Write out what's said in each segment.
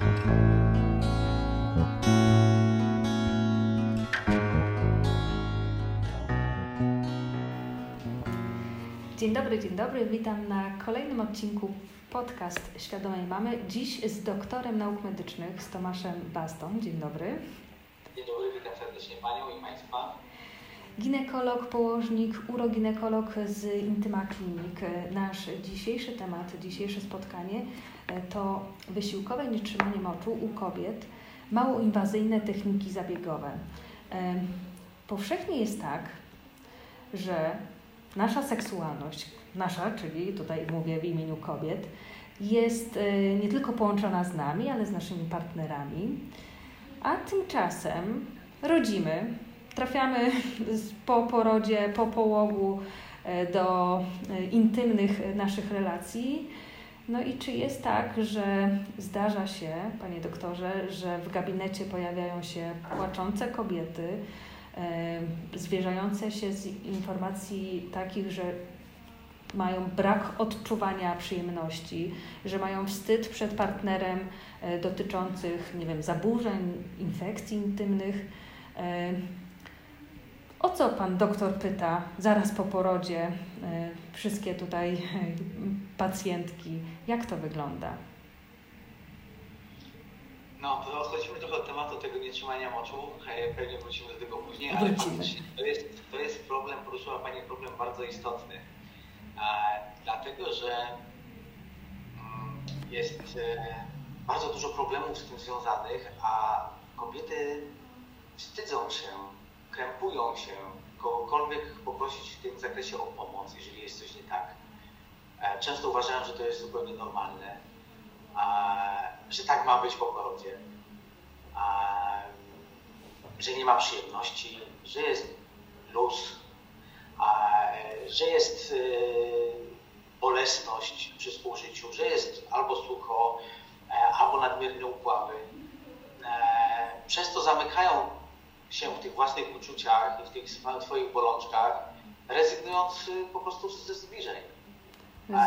Dzień dobry, dzień dobry. Witam na kolejnym odcinku podcast Świadomej Mamy. Dziś z doktorem nauk medycznych, z Tomaszem Bastą. Dzień dobry. Dzień dobry, witam serdecznie Panią i Państwa. Ginekolog, położnik, uroginekolog z Intyma Klinik. Nasz dzisiejszy temat, dzisiejsze spotkanie to wysiłkowe nietrzymanie moczu u kobiet, mało inwazyjne techniki zabiegowe. Powszechnie jest tak, że nasza seksualność, nasza, czyli tutaj mówię w imieniu kobiet, jest nie tylko połączona z nami, ale z naszymi partnerami, a tymczasem rodzimy, trafiamy po porodzie, po połogu do intymnych naszych relacji. No i czy jest tak, że zdarza się, panie doktorze, że w gabinecie pojawiają się płaczące kobiety, zwierzające się z informacji takich, że mają brak odczuwania przyjemności, że mają wstyd przed partnerem dotyczących, nie wiem, zaburzeń, infekcji intymnych. O co pan doktor pyta zaraz po porodzie wszystkie tutaj pacjentki? Jak to wygląda? No, to odchodzimy trochę od tematu tego nietrzymania moczu. Pewnie wrócimy do tego później, ale to jest, to jest problem, poruszyła Pani problem bardzo istotny. E, dlatego, że mm, jest e, bardzo dużo problemów z tym związanych, a kobiety wstydzą się, krępują się, kogokolwiek poprosić w tym zakresie o pomoc, jeżeli jest coś nie tak. E, często uważają, że to jest zupełnie normalne że tak ma być po porodzie, że nie ma przyjemności, że jest luz, że jest y, bolesność przy współżyciu, że jest albo sucho, e, albo nadmierne upławy. E, przez to zamykają się w tych własnych uczuciach i w tych swoich bolączkach, rezygnując y, po prostu ze zbliżeń.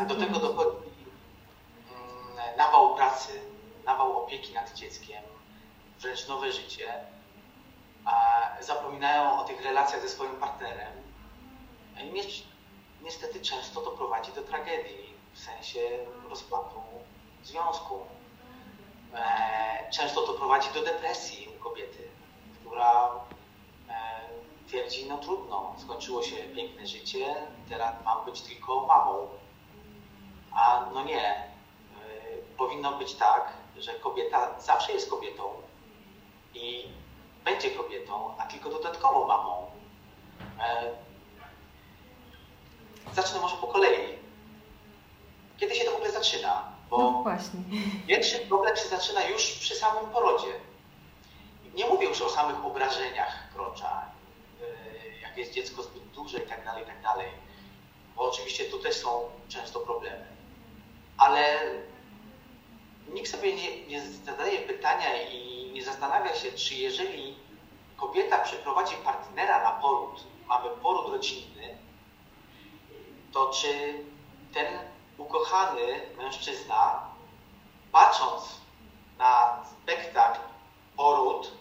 Do tego dochodzi nawał pracy, nawał opieki nad dzieckiem, wręcz nowe życie, zapominają o tych relacjach ze swoim partnerem. Niestety często to prowadzi do tragedii w sensie rozpadu związku. E, często to prowadzi do depresji u kobiety, która e, twierdzi, no trudno, skończyło się piękne życie, teraz mam być tylko mamą. A no nie, powinno być tak, że kobieta zawsze jest kobietą i będzie kobietą, a tylko dodatkowo mamą. E, zacznę może po kolei. Kiedy się to w ogóle zaczyna? Bo no właśnie. Pierwszy problem się zaczyna już przy samym porodzie. Nie mówię już o samych obrażeniach krocza, e, jak jest dziecko zbyt duże i tak dalej, i tak dalej. Bo oczywiście tu też są często problemy. Ale nikt sobie nie, nie zadaje pytania i nie zastanawia się, czy jeżeli kobieta przeprowadzi partnera na poród, mamy poród rodzinny, to czy ten ukochany mężczyzna, patrząc na spektakl poród,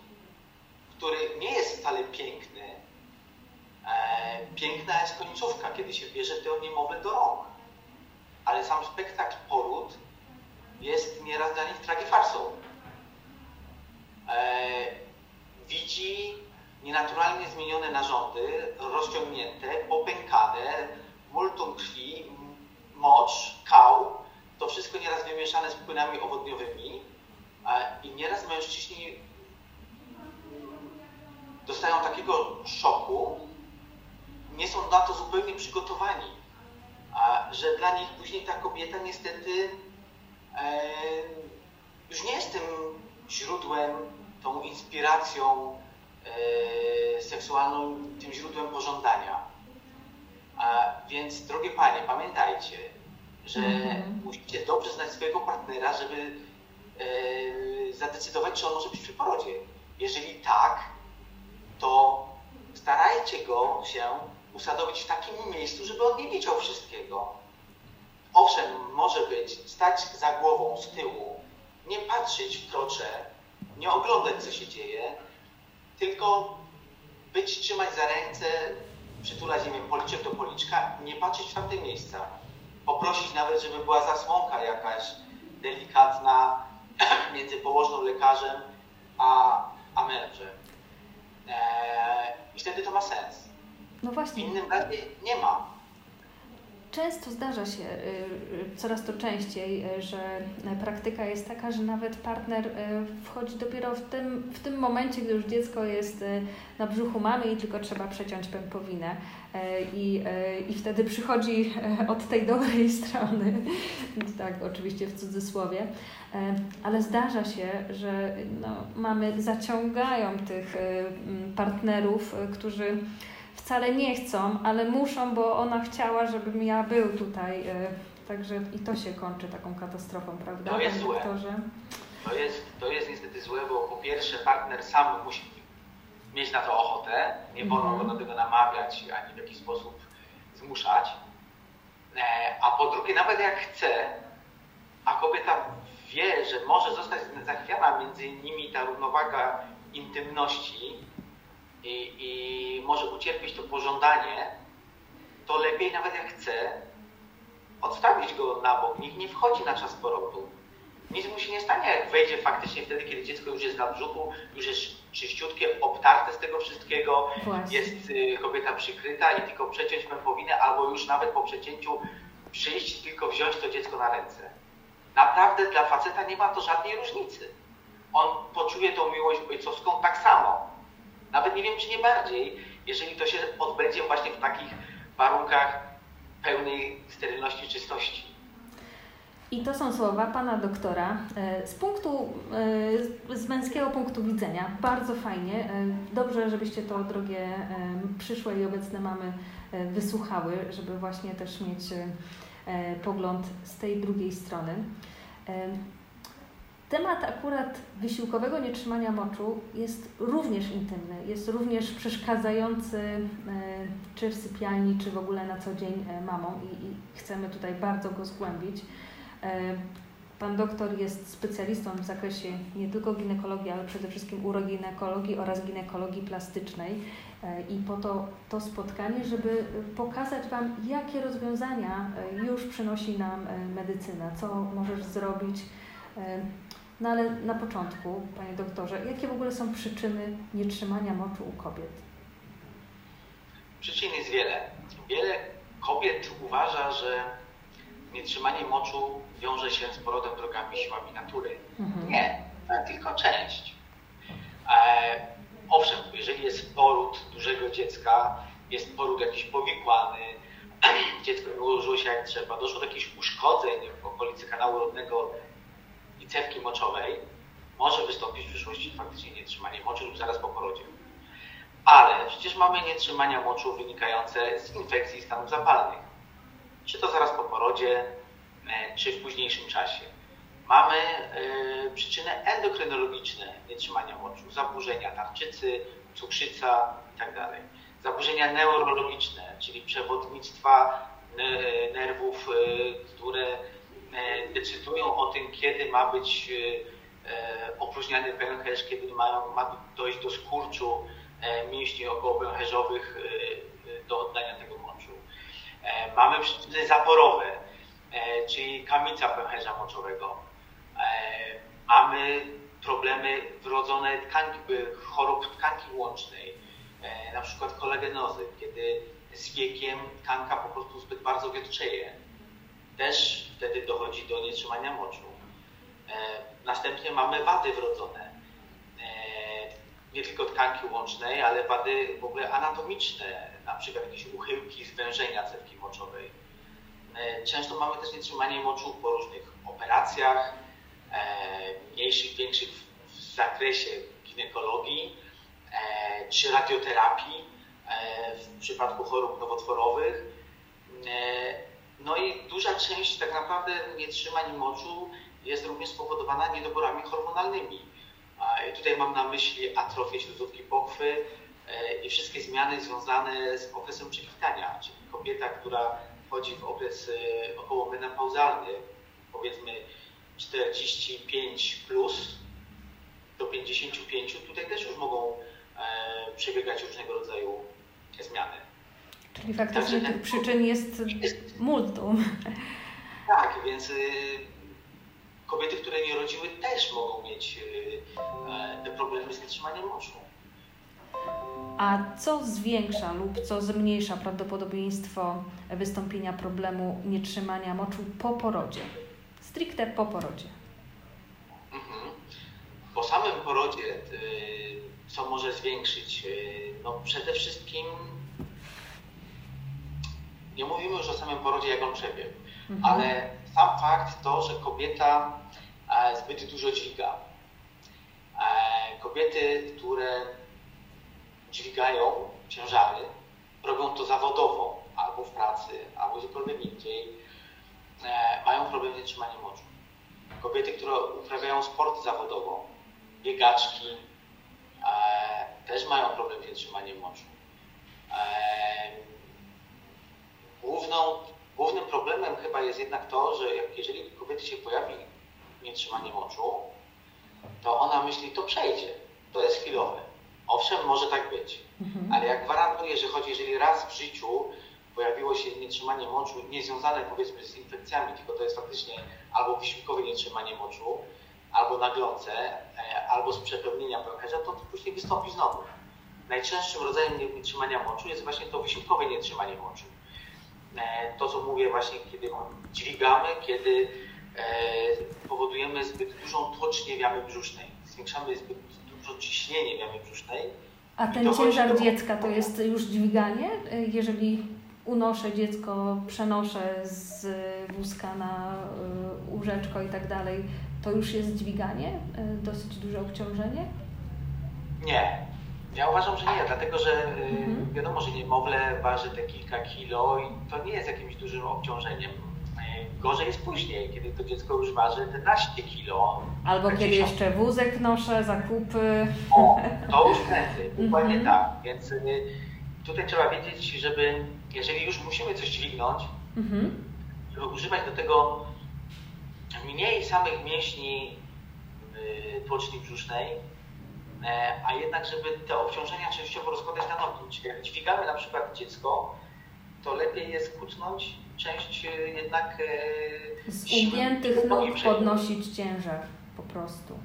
który nie jest wcale piękny, e, piękna jest końcówka, kiedy się bierze to niemowlę do rąk. Ale sam spektakl poród jest nieraz dla nich tragifarsą. E, widzi nienaturalnie zmienione narządy, rozciągnięte, popękane, multum krwi, mocz, kał, to wszystko nieraz wymieszane z płynami owodniowymi e, i nieraz mężczyźni dostają takiego szoku, nie są na to zupełnie przygotowani, że dla nich później ta kobieta niestety już nie jest tym źródłem, tą inspiracją e, seksualną, tym źródłem pożądania. A więc, drogie panie, pamiętajcie, że mm -hmm. musicie dobrze znać swojego partnera, żeby e, zadecydować, czy on może być przy porodzie. Jeżeli tak, to starajcie go się usadowić w takim miejscu, żeby on nie widział wszystkiego owszem, może być stać za głową z tyłu nie patrzeć w krocze, nie oglądać, co się dzieje, tylko być, trzymać za ręce, przytulać, nie policzek do policzka, nie patrzeć w tamte miejsca. Poprosić nawet, żeby była zasłonka jakaś delikatna między położną lekarzem a, a mężem. Eee, I wtedy to ma sens. No właśnie. W innym razie nie ma. Często zdarza się, y, y, coraz to częściej, y, że praktyka jest taka, że nawet partner wchodzi dopiero w tym, w tym momencie, gdy już dziecko jest na brzuchu mamy i tylko trzeba przeciąć pępowinę. I, I wtedy przychodzi od tej dobrej strony, tak oczywiście w cudzysłowie, ale zdarza się, że no, mamy zaciągają tych partnerów, którzy wcale nie chcą, ale muszą, bo ona chciała, żebym ja był tutaj. E, także i to się kończy taką katastrofą, prawda? To jest złe. To jest, to jest niestety złe, bo po pierwsze partner sam musi mieć na to ochotę, nie wolno mm -hmm. go do tego namawiać ani w jakiś sposób zmuszać. E, a po drugie, nawet jak chce, a kobieta wie, że może zostać zachwiana między nimi ta równowaga intymności, i, i może ucierpieć to pożądanie, to lepiej nawet jak chce odstawić go na bok. Nikt nie wchodzi na czas porodu. Nic mu się nie stanie, jak wejdzie faktycznie wtedy, kiedy dziecko już jest na brzuchu, już jest czyściutkie, obtarte z tego wszystkiego, Właśnie. jest y, kobieta przykryta i tylko przeciąć pępowinę, albo już nawet po przecięciu przyjść, tylko wziąć to dziecko na ręce. Naprawdę dla faceta nie ma to żadnej różnicy. On poczuje tą miłość ojcowską tak samo. Nawet nie wiem, czy nie bardziej, jeżeli to się odbędzie właśnie w takich warunkach pełnej sterylności, czystości. I to są słowa pana doktora e, z punktu, e, z męskiego punktu widzenia. Bardzo fajnie. E, dobrze, żebyście to drogie przyszłe i obecne mamy wysłuchały, żeby właśnie też mieć pogląd z tej drugiej strony. Temat akurat wysiłkowego nietrzymania moczu jest również intymny, jest również przeszkadzający e, czy w sypialni, czy w ogóle na co dzień e, mamom i, i chcemy tutaj bardzo go zgłębić. E, pan doktor jest specjalistą w zakresie nie tylko ginekologii, ale przede wszystkim uroginekologii oraz ginekologii plastycznej. I po to to spotkanie, żeby pokazać Wam, jakie rozwiązania już przynosi nam medycyna, co możesz zrobić, no ale na początku, panie doktorze, jakie w ogóle są przyczyny nietrzymania moczu u kobiet? Przyczyn jest wiele. Wiele kobiet uważa, że nietrzymanie moczu wiąże się z porodem drogami siłami natury. Mhm. Nie, tylko część. E, owszem, jeżeli jest poród dużego dziecka, jest poród jakiś powikłany, dziecko ułożyło się jak trzeba, doszło do jakichś uszkodzeń w okolicy kanału rodnego cewki moczowej może wystąpić w przyszłości faktycznie nietrzymanie moczu lub zaraz po porodzie. Ale przecież mamy nietrzymania moczu wynikające z infekcji stanów zapalnych. Czy to zaraz po porodzie, e, czy w późniejszym czasie. Mamy y, przyczyny endokrynologiczne nietrzymania moczu, zaburzenia tarczycy, cukrzyca itd. Tak zaburzenia neurologiczne, czyli przewodnictwa nerwów, y, które E, decydują o tym, kiedy ma być e, e, opróżniany pęcherz, kiedy ma, ma dojść do skurczu mięśni okołopęcherzowych do oddania tego moczu. Mamy przyczyny zaporowe, czyli kamica pęcherza moczowego. Mamy problemy wrodzone tkanki, chorób tkanki łącznej, na przykład kolegenozy, kiedy z wiekiem tkanka po prostu zbyt bardzo wiotczeje też wtedy dochodzi do nietrzymania moczu. E, następnie mamy wady wrodzone. E, nie tylko tkanki łącznej, ale wady w ogóle anatomiczne, na przykład jakieś uchyłki, zwężenia cewki moczowej. E, często mamy też nietrzymanie moczu po różnych operacjach, mniejszych, większych w zakresie ginekologii czy radioterapii w przypadku chorób nowotworowych. No i duża część tak naprawdę nietrzymań moczu jest również spowodowana niedoborami hormonalnymi. Tutaj mam na myśli atrofię śluzówki pokwy e, i wszystkie zmiany związane z okresem przekwitania, czyli kobieta, która wchodzi w okres e, okołomenopauzalny, powiedzmy 45 plus do 55, tutaj też już mogą e, przebiegać różnego rodzaju zmiany. Czyli faktycznie Także, tych przyczyn jest, jest multum. Tak, więc y, kobiety, które nie rodziły, też mogą mieć y, te problemy z wytrzymaniem moczu. A co zwiększa lub co zmniejsza prawdopodobieństwo wystąpienia problemu nietrzymania moczu po porodzie? Stricte po porodzie. Mhm. Po samym porodzie, y, co może zwiększyć? No przede wszystkim nie mówimy już o samym porodzie, jak on przebiegł, mhm. ale sam fakt to, że kobieta e, zbyt dużo dźwiga. E, kobiety, które dźwigają ciężary, robią to zawodowo, albo w pracy, albo gdziekolwiek indziej, e, mają problem z nietrzymaniem moczu. Kobiety, które uprawiają sport zawodowo, biegaczki, też mają problem z nietrzymaniem moczu główną, głównym problemem chyba jest jednak to, że jak, jeżeli kobiety się pojawi nietrzymanie moczu, to ona myśli, to przejdzie, to jest chwilowe. Owszem, może tak być, mhm. ale jak gwarantuję, że choć jeżeli raz w życiu pojawiło się nietrzymanie moczu, niezwiązane powiedzmy z infekcjami, tylko to jest faktycznie albo wysiłkowe nietrzymanie moczu, albo naglące, e, albo z przepełnienia pęcherza, to, to później wystąpi znowu. Najczęstszym rodzajem nietrzymania moczu jest właśnie to wysiłkowe nietrzymanie moczu. E, to, co mówię właśnie, kiedy dźwigamy, kiedy e, powodujemy zbyt dużą tłocznię w jamie brzusznej, zwiększamy zbyt dużo ciśnienie w jamie brzusznej. A ten ciężar do... dziecka to jest już dźwiganie? E, jeżeli unoszę dziecko, przenoszę z wózka na łóżeczko i tak dalej, to już jest dźwiganie? Dosyć duże obciążenie? Nie, ja uważam, że nie, dlatego że y, mhm. wiadomo, że niemowlę waży te kilka kilo i to nie jest jakimś dużym obciążeniem. Y, gorzej jest później, kiedy to dziecko już waży 11 kilo. Albo kiedy jeszcze wózek noszę, zakupy. O, to już prędzej, dokładnie mhm. tak. Więc y, tutaj trzeba wiedzieć, żeby jeżeli już musimy coś dźwignąć, mhm. żeby używać do tego mniej samych mięśni tłoczni brzusznej, a jednak, żeby te obciążenia częściowo rozkładać na nogi. Czyli jak dźwigamy na przykład dziecko, to lepiej jest kutnąć część e, jednak e, Z ugiętych nóg podnosić ciężar po prostu.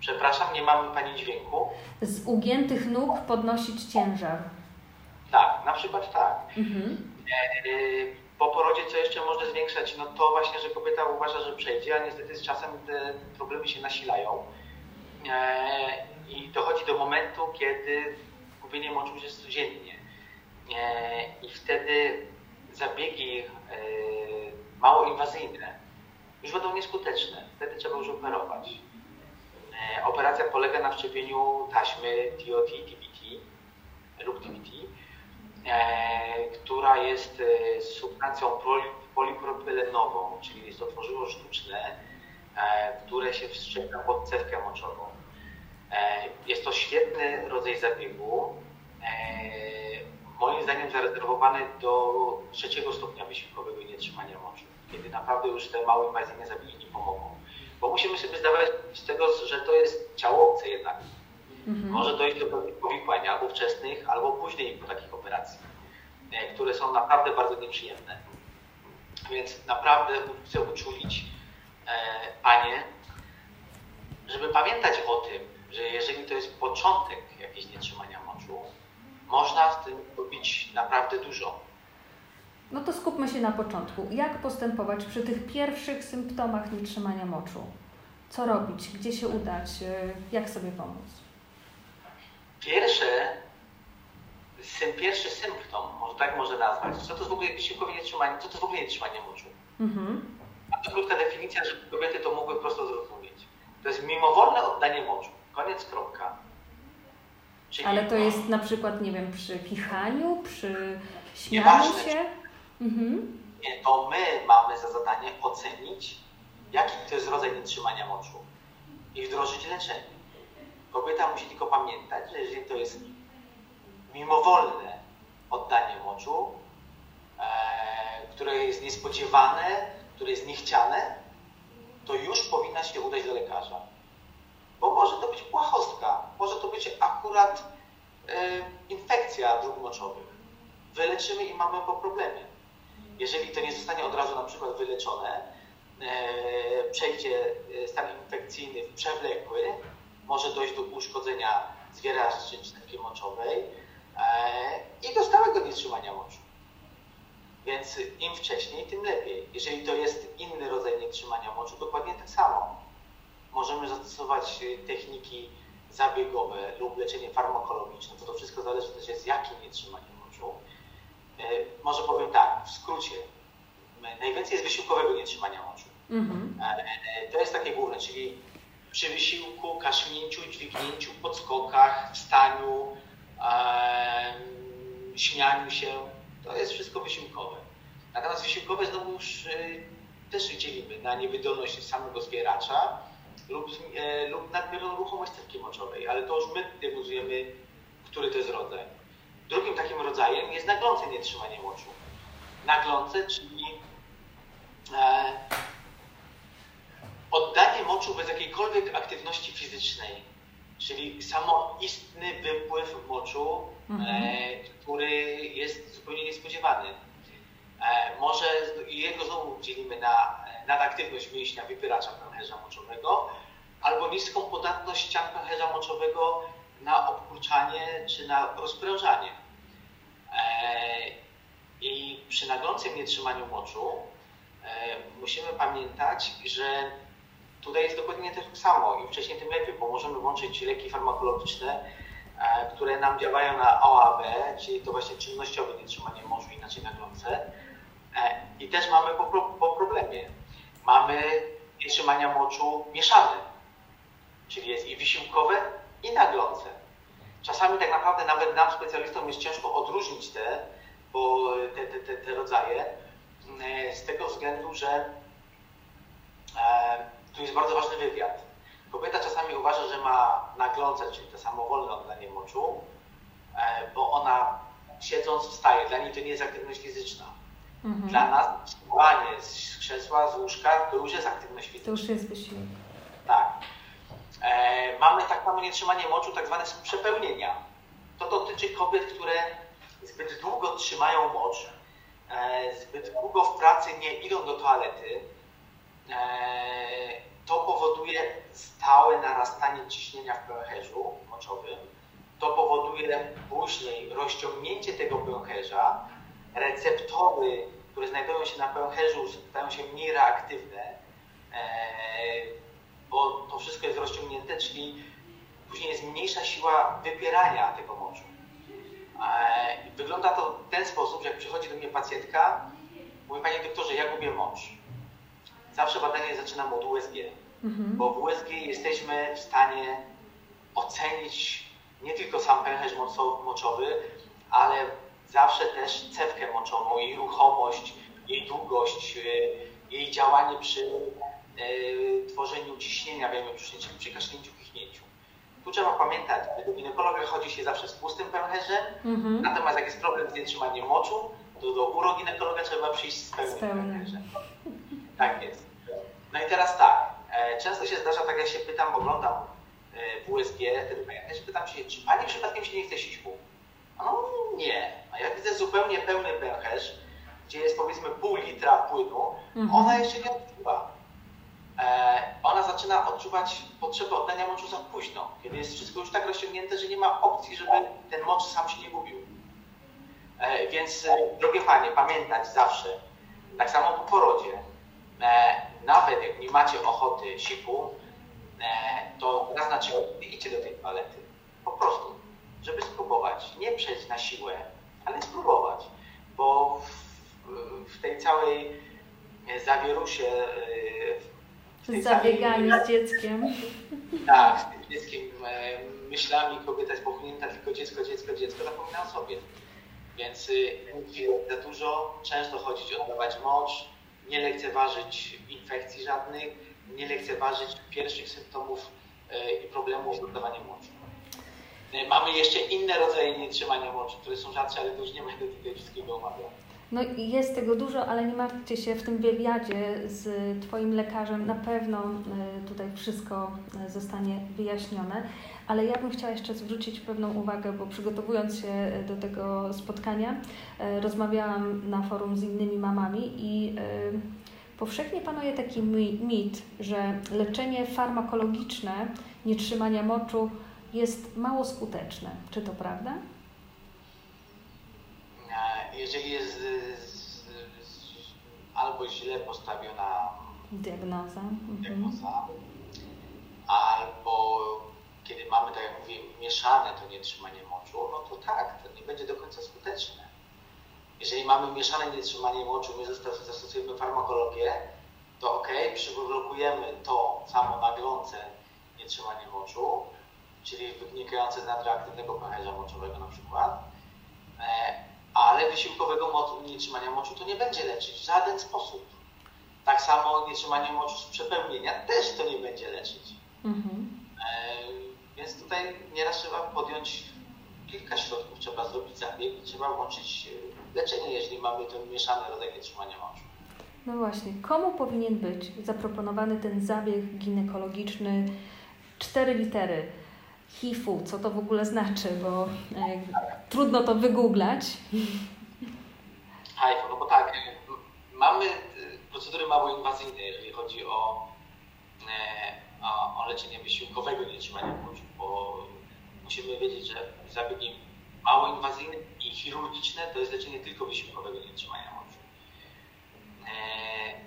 Przepraszam, nie mamy Pani dźwięku. Z ugiętych nóg podnosić ciężar. Tak, na przykład tak. Mhm. Po porodzie co jeszcze może zwiększać? No to właśnie, że kobieta uważa, że przejdzie, a niestety z czasem te problemy się nasilają E, i dochodzi do momentu, kiedy gubienie moczu jest codziennie. E, I wtedy zabiegi e, mało inwazyjne już będą nieskuteczne. Wtedy trzeba już operować. Operacja polega na wszczepieniu taśmy TOT, TBT lub TBT, która jest substancją polipropylenową, czyli jest to tworzywo sztuczne, które się wszczepia pod cewkę moczową. E, jest to świetny rodzaj zabiegu, e, moim zdaniem zarezerwowany do trzeciego stopnia wysiłkowego nietrzymania moczu, kiedy naprawdę już te małe inwazyjne zabiegi nie pomogą. Bo musimy sobie zdawać z tego, że to jest ciało obce jednak. Mhm. Może dojść do pewnych powikłań albo wczesnych, albo później po takich operacji, e, które są naprawdę bardzo nieprzyjemne. Więc naprawdę chcę uczulić Panie, żeby pamiętać o tym, że jeżeli to jest początek jakiegoś nietrzymania moczu, można w tym robić naprawdę dużo. No to skupmy się na początku. Jak postępować przy tych pierwszych symptomach nietrzymania moczu? Co robić? Gdzie się udać? Jak sobie pomóc? Pierwsze, pierwszy symptom, może tak może nazwać, co to jest w ogóle wysiłkowe nietrzymanie, co to jest w ogóle nietrzymanie moczu? Mhm. Krótka definicja, żeby kobiety to mogły prosto zrozumieć. To jest mimowolne oddanie moczu. Koniec, kropka. Czyli Ale to jest na przykład, nie wiem, przy kichaniu, przy śmianiu się? Mhm. Nie, to my mamy za zadanie ocenić, jaki to jest rodzaj nietrzymania moczu i wdrożyć leczenie. Kobieta musi tylko pamiętać, że jeżeli to jest mimowolne oddanie moczu, e, które jest niespodziewane, które jest niechciane, to już powinna się udać do lekarza. Bo może to być płachostka, może to być akurat e, infekcja dróg moczowych. Wyleczymy i mamy po problemie. Jeżeli to nie zostanie od razu na przykład wyleczone, y, przejdzie e, stan infekcyjny w przewlekły, może dojść do uszkodzenia zwieraczy czy moczowej e, i do stałego nietrzymania moczu. Więc im wcześniej, tym lepiej. Jeżeli to jest inny rodzaj nietrzymania moczu, dokładnie tak samo. Możemy zastosować techniki zabiegowe lub leczenie farmakologiczne, to to wszystko zależy też z jakim nietrzymaniem moczu. E, może powiem tak, w skrócie, najwięcej jest wysiłkowego nietrzymania moczu. Mhm. E, to jest takie główne, czyli przy wysiłku, kasznięciu, dźwignięciu, podskokach, wstaniu, śmianiu się, to jest wszystko wysiłkowe. Natomiast wysiłkowe znowu już y, też dzielimy na niewydolność samego zwieracza lub, e, lub nadmierną ruchomość stawki moczowej, ale to już my diagnozujemy, który to jest rodzaj. Drugim takim rodzajem jest naglące nietrzymanie moczu. Naglące, czyli e, oddanie moczu bez jakiejkolwiek aktywności fizycznej, czyli samoistny wypływ moczu, mhm. e, który jest zupełnie niespodziewany. E, może jego znowu dzielimy na nadaktywność mięśnia wypieracza pęcherza moczowego albo niską podatność ścian pęcherza moczowego na obkurczanie czy na rozprężanie. E, I przy naglącym nietrzymaniu moczu musimy pamiętać, że tutaj jest dokładnie to samo. Im wcześniej, tym lepiej, bo możemy włączyć leki farmakologiczne, które nam działają na OAB, czyli to właśnie czynnościowe nietrzymanie moczu, inaczej naglące. I też mamy po, po problemie. Mamy nietrzymania moczu mieszane, czyli jest i wysiłkowe, i naglące. Czasami tak naprawdę nawet nam, specjalistom, jest ciężko odróżnić te, bo te, te, te, te rodzaje, e, z tego względu, że e, tu jest bardzo ważny wywiad. Kobieta czasami uważa, że ma naglące, czyli to samowolne oddanie moczu, e, bo ona siedząc wstaje. Dla niej to nie jest aktywność fizyczna. Mhm. Dla nas wstawanie z krzesła, z łóżka to już jest aktywność fizyczna. To już jest wysiłek. Tak. E, mamy tak samo nietrzymanie moczu, tak zwane przepełnienia. To dotyczy kobiet, które zbyt długo trzymają mocz, e, zbyt długo w pracy nie idą do toalety. E, to powoduje stałe narastanie ciśnienia w pęcherzu moczowym. To powoduje później rozciągnięcie tego pęcherza. Receptory, które znajdują się na pęcherzu, stają się mniej reaktywne bo to wszystko jest rozciągnięte, czyli później jest mniejsza siła wypierania tego moczu. E, wygląda to w ten sposób, że jak przychodzi do mnie pacjentka, mówi Panie doktorze, ja gubię mocz. Zawsze badanie zaczynam od USG, mhm. bo w USG jesteśmy w stanie ocenić nie tylko sam pęcherz moczowy, ale zawsze też cewkę moczową, jej ruchomość, jej długość, e, jej działanie przy E, tworzeniu ciśnienia w jamie przy kasznięciu, kichnięciu. Tu trzeba pamiętać, do ginekologa chodzi się zawsze z pustym pęcherzem, mm-hmm. natomiast jak jest problem z nietrzymaniem moczu, to do uroginekologa trzeba przyjść z pełnym pęcherzem. Tak jest. No i teraz tak, e, często się zdarza, tak jak się pytam, oglądam e, w USG pęcherz, pytam się, czy Pani przypadkiem się nie chce sićku? No nie. A jak widzę zupełnie pełny pęcherz, gdzie jest powiedzmy pół litra płynu, mm-hmm. ona jeszcze nie odczuwa. E, ona zaczyna odczuwać potrzebę oddania moczu za późno, kiedy jest wszystko już tak rozciągnięte, że nie ma opcji, żeby ten mocz sam się nie gubił. E, więc, e, drogie panie, pamiętać zawsze, tak samo po porodzie, nawet jak nie macie ochoty siku, to raz na trzy idźcie do tej palety. Po prostu, żeby spróbować. Nie przejść na siłę, ale spróbować. Bo w, w tej całej zawierusie, z zabieganiem z dzieckiem. Tak, z tym dzieckiem, e, myślami kobieta jest pochłonięta tylko dziecko, dziecko, dziecko, zapomina o sobie. Więc za dużo, często chodzić, oddawać mocz, nie lekceważyć infekcji żadnych, nie lekceważyć pierwszych symptomów e, i problemów z oddawaniem moczu. E, mamy jeszcze inne rodzaje nietrzymania moczu, które są rzadsze, ale to już nie będę tutaj wszystkiego omawiał. No i jest tego dużo, ale nie martwcie się, w tym wywiadzie z Twoim lekarzem na pewno e, tutaj wszystko e, zostanie wyjaśnione. Ale ja bym chciała jeszcze zwrócić pewną uwagę, bo przygotowując się do tego spotkania, e, rozmawiałam na forum z innymi mamami i powszechnie panuje taki mit, że leczenie farmakologiczne nietrzymania moczu jest mało skuteczne. Czy to prawda? Jeżeli jest albo źle postawiona diagnoza, mhm. diagnoza albo kiedy mamy, tak jak mówię, mieszane to nietrzymanie moczu, no to tak, to nie będzie do końca skuteczne. Jeżeli mamy mieszane nietrzymanie moczu, my zastosujemy farmakologię, to ok, przywrócujemy to samo naglące nietrzymanie moczu, czyli wynikające z nadreaktywnego pęcherza moczowego na przykład, e, ale wysiłkowego nietrzymania moczu to nie będzie leczyć w żaden sposób. Tak samo nietrzymanie moczu z przepełnienia też to nie będzie leczyć. Mhm. E, więc tutaj nieraz trzeba podjąć kilka środków. Trzeba zrobić zabieg i trzeba włączyć e, leczenie, jeżeli mamy ten mieszany rodzaj nietrzymania moczu. No właśnie, komu powinien być zaproponowany ten zabieg ginekologiczny? Cztery litery HIV-u, co to w ogóle znaczy, bo e, trudno to wygooglać. HIV, no bo tak, mamy e, procedury mało inwazyjne, jeżeli chodzi o, e, o, o leczenie wysiłkowego nietrzymania płcioł, bo musimy wiedzieć, że zabiegi mało inwazyjne i chirurgiczne to jest leczenie tylko wysiłkowego nietrzymania moczu. E,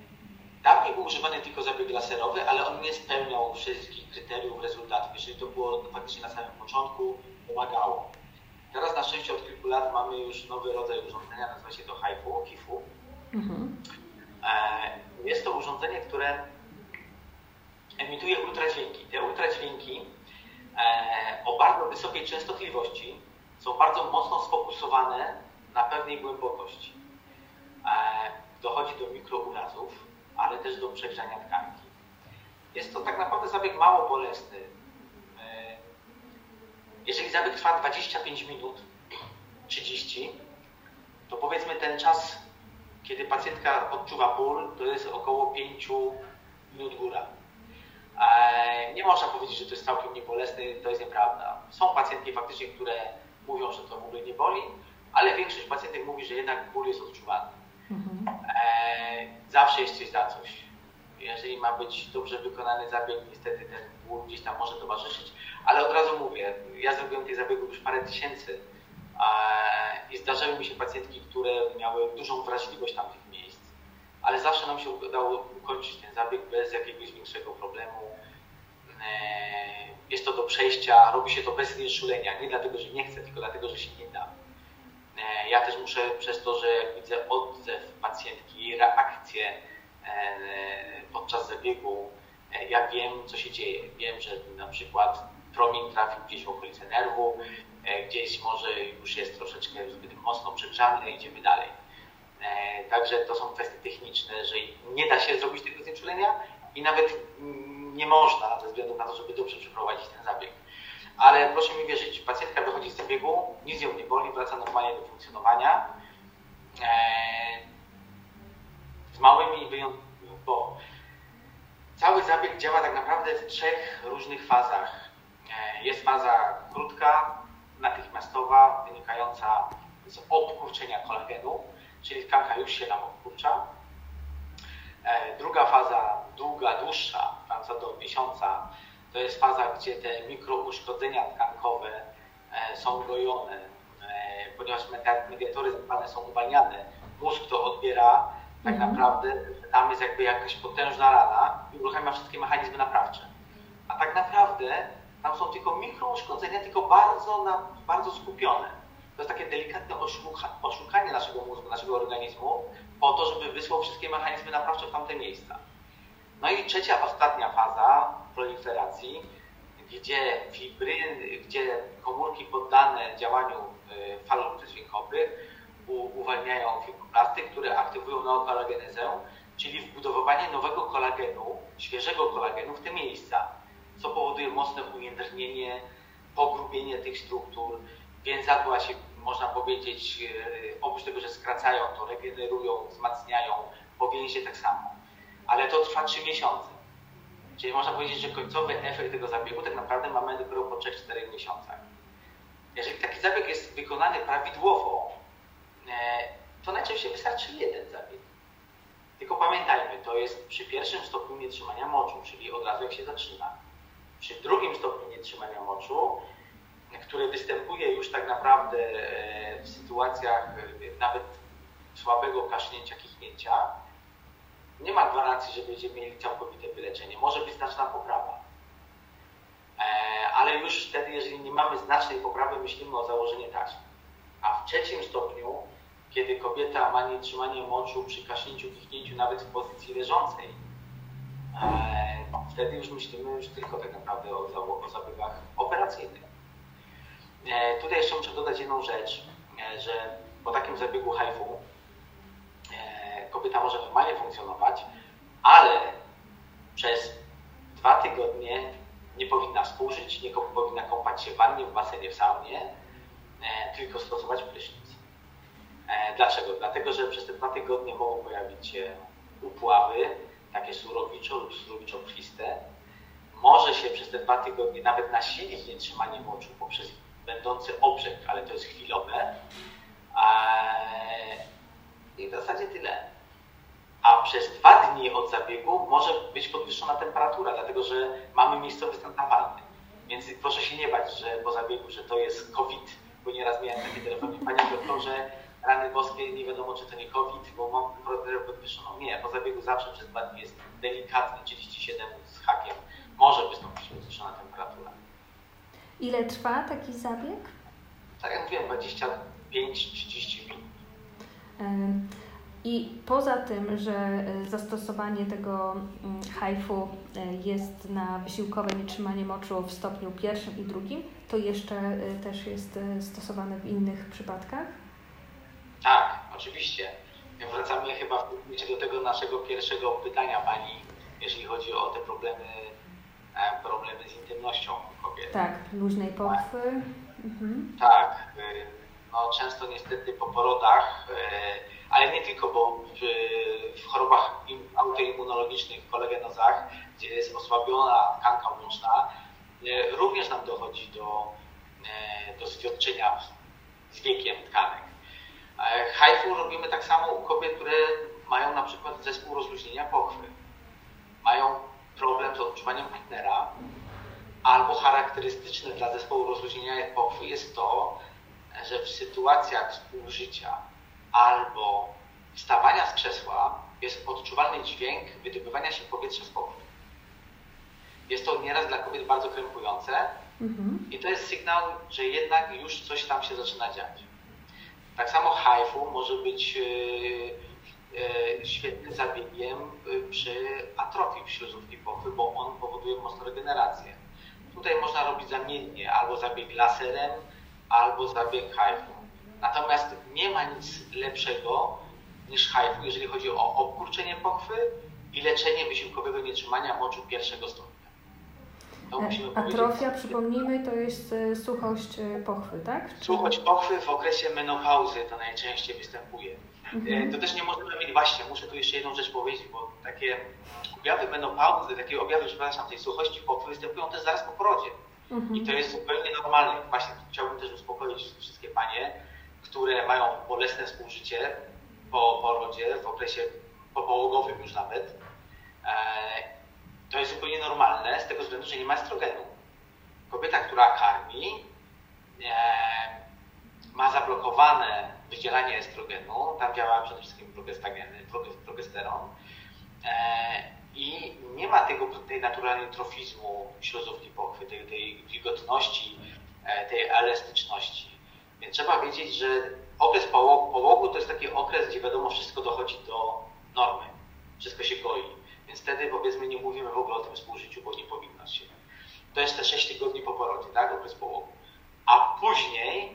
Dawniej był używany tylko zabieg laserowy, ale on nie spełniał wszystkich kryteriów rezultatów. Jeżeli to było faktycznie na samym początku, pomagało. Teraz na szczęście od kilku lat mamy już nowy rodzaj urządzenia, nazywa się to HIFU, KIFU. Mhm. E, jest to urządzenie, które emituje ultradźwięki. Te ultradźwięki e, o bardzo wysokiej częstotliwości są bardzo mocno sfokusowane na pewnej głębokości. E, dochodzi do mikrourazów ale też do przegrzania tkanki. Jest to tak naprawdę zabieg mało bolesny. E, jeżeli zabieg trwa 25 minut, 30, to powiedzmy ten czas, kiedy pacjentka odczuwa ból, to jest około 5 minut góra. E, nie można powiedzieć, że to jest całkiem niebolesny, to jest nieprawda. Są pacjentki faktycznie, które mówią, że to w ogóle nie boli, ale większość pacjentek mówi, że jednak ból jest odczuwalny. Mhm. E, zawsze jest coś za coś. Jeżeli ma być dobrze wykonany zabieg, niestety ten ból gdzieś tam może towarzyszyć. Ale od razu mówię, ja zrobiłem tych zabiegów już parę tysięcy i zdarzały mi się pacjentki, które miały dużą wrażliwość tamtych miejsc, ale zawsze nam się udało ukończyć ten zabieg bez jakiegoś większego problemu. E, jest to do przejścia, robi się to bez znieczulenia, nie dlatego, że nie chcę, tylko dlatego, że się nie da. E, ja też muszę przez to, że jak widzę odzew pacjentki, reakcję podczas zabiegu, e, ja wiem, co się dzieje. Wiem, że na przykład promień trafił gdzieś w okolice nerwu, gdzieś może już jest troszeczkę zbyt mocno przegrzany, idziemy dalej. Także to są kwestie techniczne, że nie da się zrobić tego znieczulenia i nawet nie można ze względu na to, żeby dobrze przeprowadzić ten zabieg ale proszę mi wierzyć, pacjentka wychodzi z zabiegu, nic ją nie boli, wraca normalnie do funkcjonowania. Z małymi wyjątkami, bo cały zabieg działa tak naprawdę w trzech różnych fazach. Eee, jest faza krótka, natychmiastowa, wynikająca z obkurczenia kolagenu, czyli tkanka już się nam obkurcza. Eee, druga faza, długa, dłuższa, faza do miesiąca, to jest faza, gdzie te mikrouszkodzenia tkankowe e, są gojone, e, ponieważ mediatory zapalne są uwalniane. Mózg to odbiera tak mhm. naprawdę, tam jest jakby jakaś potężna rana i uruchamia wszystkie mechanizmy naprawcze. A tak naprawdę tam są tylko mikrouszkodzenia, tylko bardzo, na, bardzo skupione. To jest takie delikatne oszukanie naszego mózgu, naszego organizmu po to, żeby wysłał wszystkie mechanizmy naprawcze w tamte miejsca. No i trzecia, ostatnia faza proliferacji, gdzie fibry, gdzie komórki poddane działaniu y, fal ultradźwiękowych uwalniają fibroblasty, które aktywują neokolagenezę, czyli wbudowywanie nowego kolagenu, świeżego kolagenu w te miejsca, co powoduje mocne ujędrnienie, pogrubienie tych struktur, więc zadba się można powiedzieć, oprócz tego, że skracają, to regenerują, wzmacniają, powięzie tak samo. Ale to trwa 3 miesiące. Czyli można powiedzieć, że końcowy efekt tego zabiegu tak naprawdę mamy dopiero po 3-4 miesiącach. Jeżeli taki zabieg jest wykonany prawidłowo, e, to najczęściej wystarczy jeden zabieg. Tylko pamiętajmy, to jest przy pierwszym stopniu nietrzymania moczu, czyli od razu jak się zaczyna. Przy drugim stopniu nietrzymania moczu, który występuje już tak naprawdę e, w sytuacjach e, nawet słabego kasznięcia, kichnięcia, nie ma gwarancji, że będziemy mieli całkowite wyleczenie. Może być znaczna poprawa. E, ale już wtedy, jeżeli nie mamy znacznej poprawy, myślimy o założeniu taśmy. A w trzecim stopniu, kiedy kobieta ma nietrzymanie moczu przy kasznięciu, kichnięciu, nawet w pozycji leżącej, e, wtedy już myślimy już tylko tak naprawdę o, o zabiegach operacyjnych. E, tutaj jeszcze muszę dodać jedną rzecz, że po takim zabiegu HIFU kobieta może normalnie funkcjonować, ale przez dwa tygodnie nie powinna współżyć, nie powinna kąpać się w wannie, w basenie, w saunie, e, tylko stosować prysznic. E, dlaczego? Dlatego, że przez te dwa tygodnie mogą pojawić się upławy, takie surowiczo lub surowiczo-krwiste. Może się przez te dwa tygodnie nawet nasilić nietrzymanie moczu poprzez będący obrzek, ale to jest chwilowe. I w zasadzie tyle a przez dwa dni od zabiegu może być podwyższona temperatura, dlatego że mamy miejscowy stan zapalny. Więc proszę się nie bać, że po zabiegu, że to jest COVID, bo nieraz miałem takie telefony, panie doktorze, rany boskie, nie wiadomo czy to nie COVID, bo mam temperaturę podwyższoną. Nie, po zabiegu zawsze przez dwa dni jest delikatny 37 z hakiem. Może wystąpić podwyższona temperatura. Ile trwa taki zabieg? Tak jak mówiłem, 25-30 minut. I poza tym, że e, zastosowanie tego hajfu mm, e, jest na wysiłkowe nietrzymanie moczu w stopniu pierwszym i drugim, to jeszcze e, też jest stosowane w innych przypadkach? Oczywiście. Wracamy chyba do tego naszego pierwszego pytania Pani, jeżeli chodzi o te problemy, problemy z intymnością kobiet. Tak, luźnej pochwy. Mhm. Tak. No, często niestety po porodach ale nie tylko, bo w, w chorobach autoimmunologicznych, w kolegenozach, gdzie jest osłabiona tkanka łączna, e, również nam dochodzi do, e, do zwiotczenia z wiekiem tkanek. E, HIV robimy tak samo u kobiet, które mają na przykład zespół rozluźnienia pochwy. Mają problem z odczuwaniem partnera, albo charakterystyczne dla zespołu rozluźnienia pochwy jest to, że w sytuacjach współżycia albo wstawania z krzesła jest odczuwalny dźwięk wydobywania się powietrza z pochwy. Jest to nieraz dla kobiet bardzo krępujące mhm. i to jest sygnał, że jednak już coś tam się zaczyna dziać. Tak samo HIFU może być yy, yy, świetnym zabiegiem yy, przy atrofii śluzówki pochwy, bo on powoduje mocną regenerację. Tutaj można robić zamiennie albo zabieg laserem, albo zabieg HIFU. Natomiast nie ma nic lepszego niż hajfu, jeżeli chodzi o obkurczenie pochwy i leczenie wysiłkowego nietrzymania moczu pierwszego stopnia. E, atrofia, przypomnijmy, to jest e, suchość e, pochwy, tak? Suchość pochwy w okresie menopauzy to najczęściej występuje. Mhm. To też nie możemy mieć, właśnie, muszę tu jeszcze jedną rzecz powiedzieć, bo takie objawy menopauzy, takie objawy, przepraszam, tej suchości pochwy występują też zaraz po porodzie. Mhm. I to jest zupełnie normalne. Właśnie chciałbym też uspokoić wszystkie panie, które mają bolesne współżycie po porodzie, w okresie popałogowym już nawet, e, to jest zupełnie normalne z tego względu, że nie ma estrogenu. Kobieta, która karmi, e, ma zablokowane wydzielanie estrogenu, tam działa przede wszystkim progesteron e, i nie ma tego, tej naturalnej trofizmu śluzówki pochwy, tej, tej wilgotności, tej elastyczności. Więc trzeba wiedzieć, że okres połogu, połogu to jest taki okres, gdzie wiadomo, wszystko dochodzi do normy, wszystko się goi. Więc wtedy powiedzmy nie mówimy w ogóle o tym współżyciu, bo nie powinno się. To jest te 6 tygodni po porodzie, tak, okres połogu. A później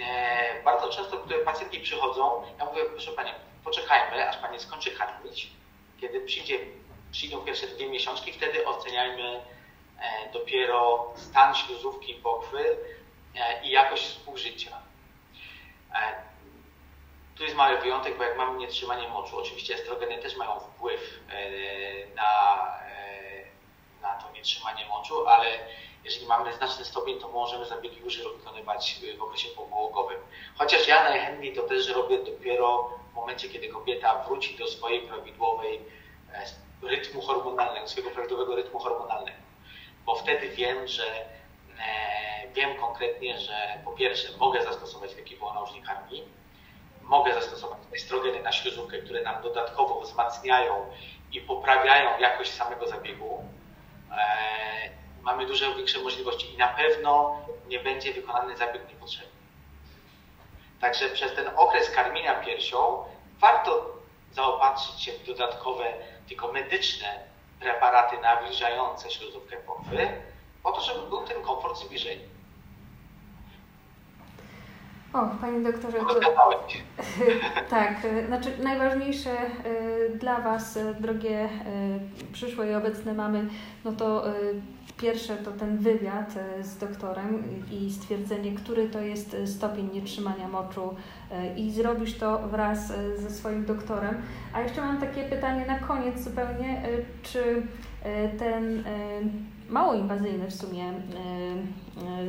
e, bardzo często, które pacjentki przychodzą, ja mówię, proszę Pani, poczekajmy, aż Pani skończy karmić. Kiedy przyjdzie, przyjdą pierwsze dwie miesiączki, wtedy oceniajmy e, dopiero stan śluzówki pochwy, E, i jakość współżycia. Tu jest mały wyjątek, bo jak mamy nietrzymanie moczu, oczywiście estrogeny też mają wpływ na, na to nietrzymanie moczu, ale jeżeli mamy znaczny stopień, to możemy zabiegi już wykonywać w okresie popołogowym. Chociaż ja najchętniej to też robię dopiero w momencie, kiedy kobieta wróci do swojej prawidłowej e, rytmu hormonalnego, swojego prawidłowego rytmu hormonalnego. Bo wtedy wiem, że e, wiem konkretnie, że po pierwsze mogę zastosować leki połonążnikarni, mogę zastosować estrogeny na śluzówkę, które nam dodatkowo wzmacniają i poprawiają jakość samego zabiegu. E, mamy dużo większe możliwości i na pewno nie będzie wykonany zabieg niepotrzebny. Także przez ten okres karmienia piersią warto zaopatrzyć się w dodatkowe, tylko medyczne preparaty nawilżające śluzówkę pochwy, po to, żeby był ten komfort zbliżenia. O, Panie doktorze, to, tak, znaczy najważniejsze e, dla Was, e, drogie e, przyszłe i obecne mamy, no to Pierwsze to ten wywiad z doktorem i stwierdzenie, który to jest stopień nietrzymania moczu i zrobisz to wraz ze swoim doktorem. A jeszcze mam takie pytanie na koniec zupełnie, czy ten mało inwazyjny w sumie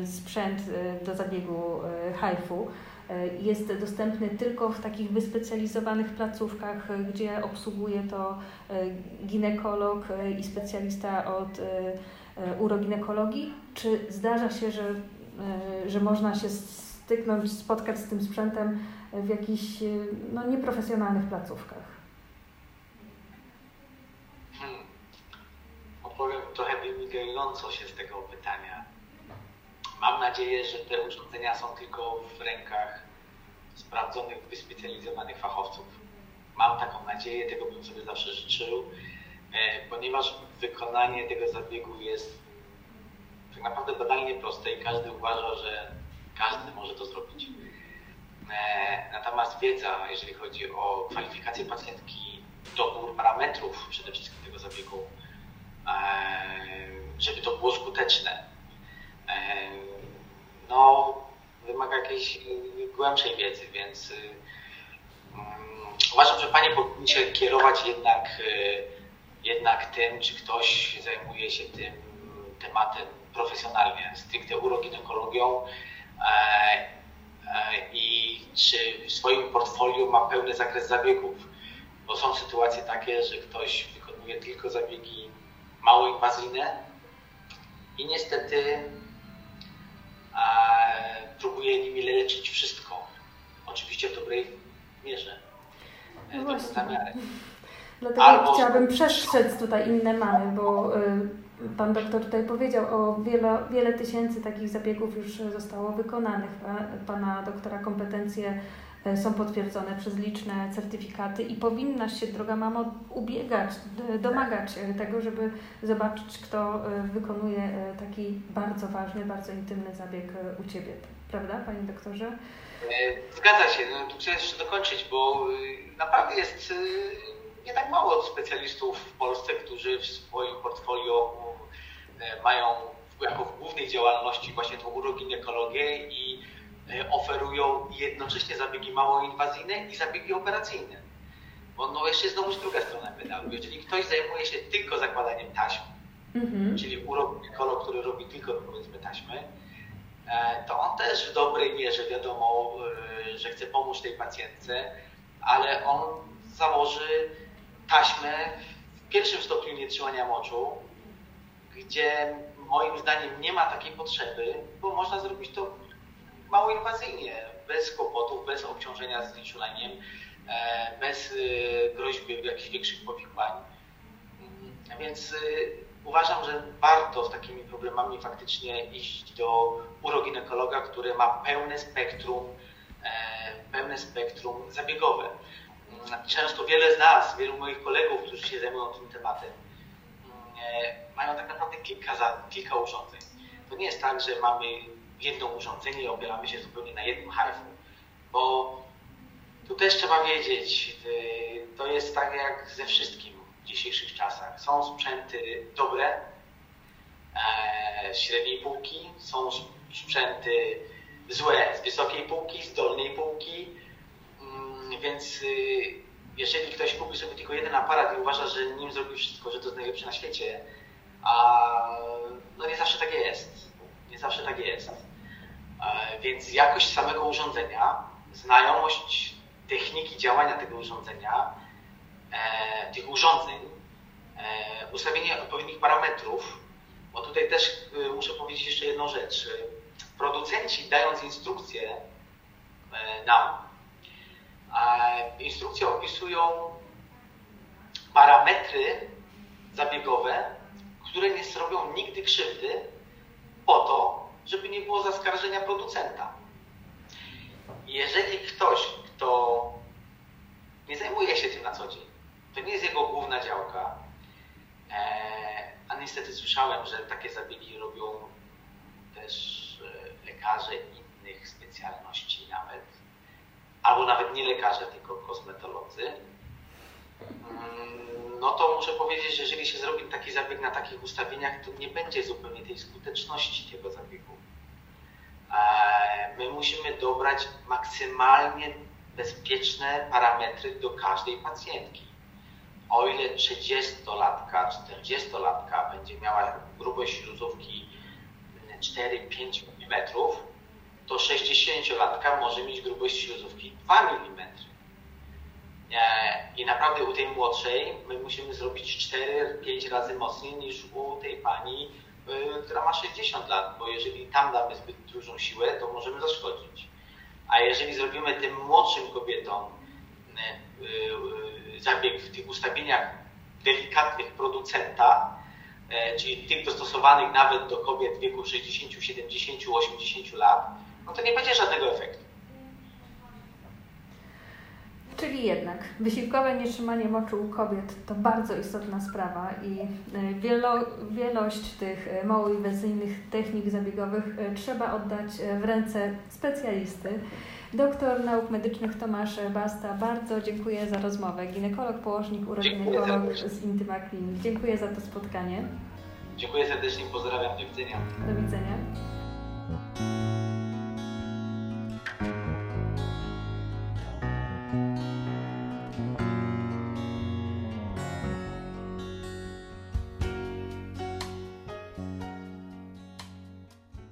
sprzęt do zabiegu HIFU jest dostępny tylko w takich wyspecjalizowanych placówkach, gdzie obsługuje to ginekolog i specjalista od uroginekologii? Czy zdarza się, że, że można się styknąć, spotkać z tym sprzętem w jakichś no, nieprofesjonalnych placówkach? Hmm. Opowiem wynikająco się z tego pytania. Mam nadzieję, że te urządzenia są tylko w rękach sprawdzonych, wyspecjalizowanych fachowców. Mam taką nadzieję, tego bym sobie zawsze życzył E, ponieważ wykonanie tego zabiegu jest tak naprawdę badalnie proste i każdy uważa, że każdy może to zrobić. E, natomiast wiedza, jeżeli chodzi o kwalifikację pacjentki, dobór parametrów przede wszystkim tego zabiegu, e, żeby to było skuteczne, no, wymaga jakiejś głębszej wiedzy, więc uważam, że Panie powinny się kierować jednak jednak tym, czy ktoś zajmuje się tym tematem profesjonalnie, stricte uroginekologią e, e, i czy w swoim portfolio ma pełny zakres zabiegów. Bo są sytuacje takie, że ktoś wykonuje tylko zabiegi mało inwazyjne i niestety e, próbuje nimi leczyć wszystko. Oczywiście w dobrej mierze. No w dobrym zamiarze. Dlatego Albo... chciałabym przestrzec tutaj inne mamy, bo y, Pan doktor tutaj powiedział o wiele, wiele tysięcy takich zabiegów już zostało wykonanych. Pana doktora kompetencje są potwierdzone przez liczne certyfikaty i powinnaś się, droga mamo, ubiegać, domagać tego, żeby zobaczyć, kto y, wykonuje taki bardzo ważny, bardzo intymny zabieg u Ciebie. Prawda, Panie doktorze? E, zgadza się. No, tu chcę jeszcze dokończyć, bo naprawdę jest nie tak mało specjalistów w Polsce, którzy w swoim portfolio e, mają jako w głównej działalności właśnie tą uroginekologię i e, oferują jednocześnie zabiegi mało inwazyjne i zabiegi operacyjne. Bo no jeszcze jest znowu druga strona medalu. Jeżeli ktoś zajmuje się tylko zakładaniem taśm, mm-hmm. czyli uroginekolog, który robi tylko powiedzmy taśmy, e, to on też w dobrej mierze wiadomo, że chce pomóc tej pacjentce, ale on założy taśmę w pierwszym stopniu nietrzymania moczu, gdzie moim zdaniem nie ma takiej potrzeby, bo można zrobić to mało inwazyjnie, bez kłopotów, bez obciążenia znieczuleniem, e, bez e, groźby jakichś większych powikłań. Mm, więc e, uważam, że warto z takimi problemami faktycznie iść do uroginekologa, który ma pełne spektrum, pełne spektrum zabiegowe często wiele z nas, wielu moich kolegów, którzy się zajmują tym tematem, mm, mają tak naprawdę kilka, kilka urządzeń. To nie jest tak, że mamy jedno urządzenie i opieramy się zupełnie na jednym hajfu, bo tu też trzeba wiedzieć, y, to jest tak jak ze wszystkim w dzisiejszych czasach. Są sprzęty dobre, e, średniej półki, są sprzęty złe z wysokiej półki, z dolnej półki, mm, więc y, jeżeli ktoś kupi sobie tylko jeden aparat i uważa, że nim zrobi wszystko, że to jest najlepsze na świecie, a no nie zawsze tak jest. Nie zawsze tak jest. E, więc jakość samego urządzenia, znajomość techniki działania tego urządzenia, e, tych urządzeń, e, ustawienie odpowiednich parametrów, bo tutaj też muszę powiedzieć jeszcze jedną rzecz. Producenci dając instrukcje nam, instrukcje opisują parametry zabiegowe, które nie zrobią nigdy krzywdy po to, żeby nie było zaskarżenia producenta. Jeżeli ktoś, kto nie zajmuje się tym na co dzień, to nie jest jego główna działka, e, a niestety słyszałem, że takie zabiegi robią też e, lekarze innych specjalności nawet, albo nawet nie lekarze, tylko kosmetolodzy, no to muszę powiedzieć, że jeżeli się zrobi taki zabieg na takich ustawieniach, to nie będzie zupełnie tej skuteczności tego zabiegu. E, my musimy dobrać maksymalnie bezpieczne parametry do każdej pacjentki. O ile 30-latka, 40-latka będzie miała grubość śluzówki 4-5 mm, to 60-latka może mieć grubość śluzówki 2 mm. I naprawdę u tej młodszej my musimy zrobić 4-5 razy mocniej niż u tej pani, y, która ma 60 lat, bo jeżeli tam damy zbyt dużą siłę, to możemy zaszkodzić. A jeżeli zrobimy tym młodszym kobietom y, zabieg w tych ustawieniach delikatnych producenta, czyli tych dostosowanych nawet do kobiet w wieku 60, 70, 80 lat, no to nie będzie żadnego efektu. Czyli jednak wysiłkowe nietrzymanie moczu u kobiet to bardzo istotna sprawa i e, wielo, wielość tych e, mało inwazyjnych technik zabiegowych e, trzeba oddać w ręce specjalisty. Doktor nauk medycznych Tomasz Basta, bardzo dziękuję za rozmowę. Ginekolog, położnik, uroginekolog z Intyma Klinik. Dziękuję za to spotkanie. Dziękuję serdecznie, pozdrawiam, do widzenia. Do widzenia.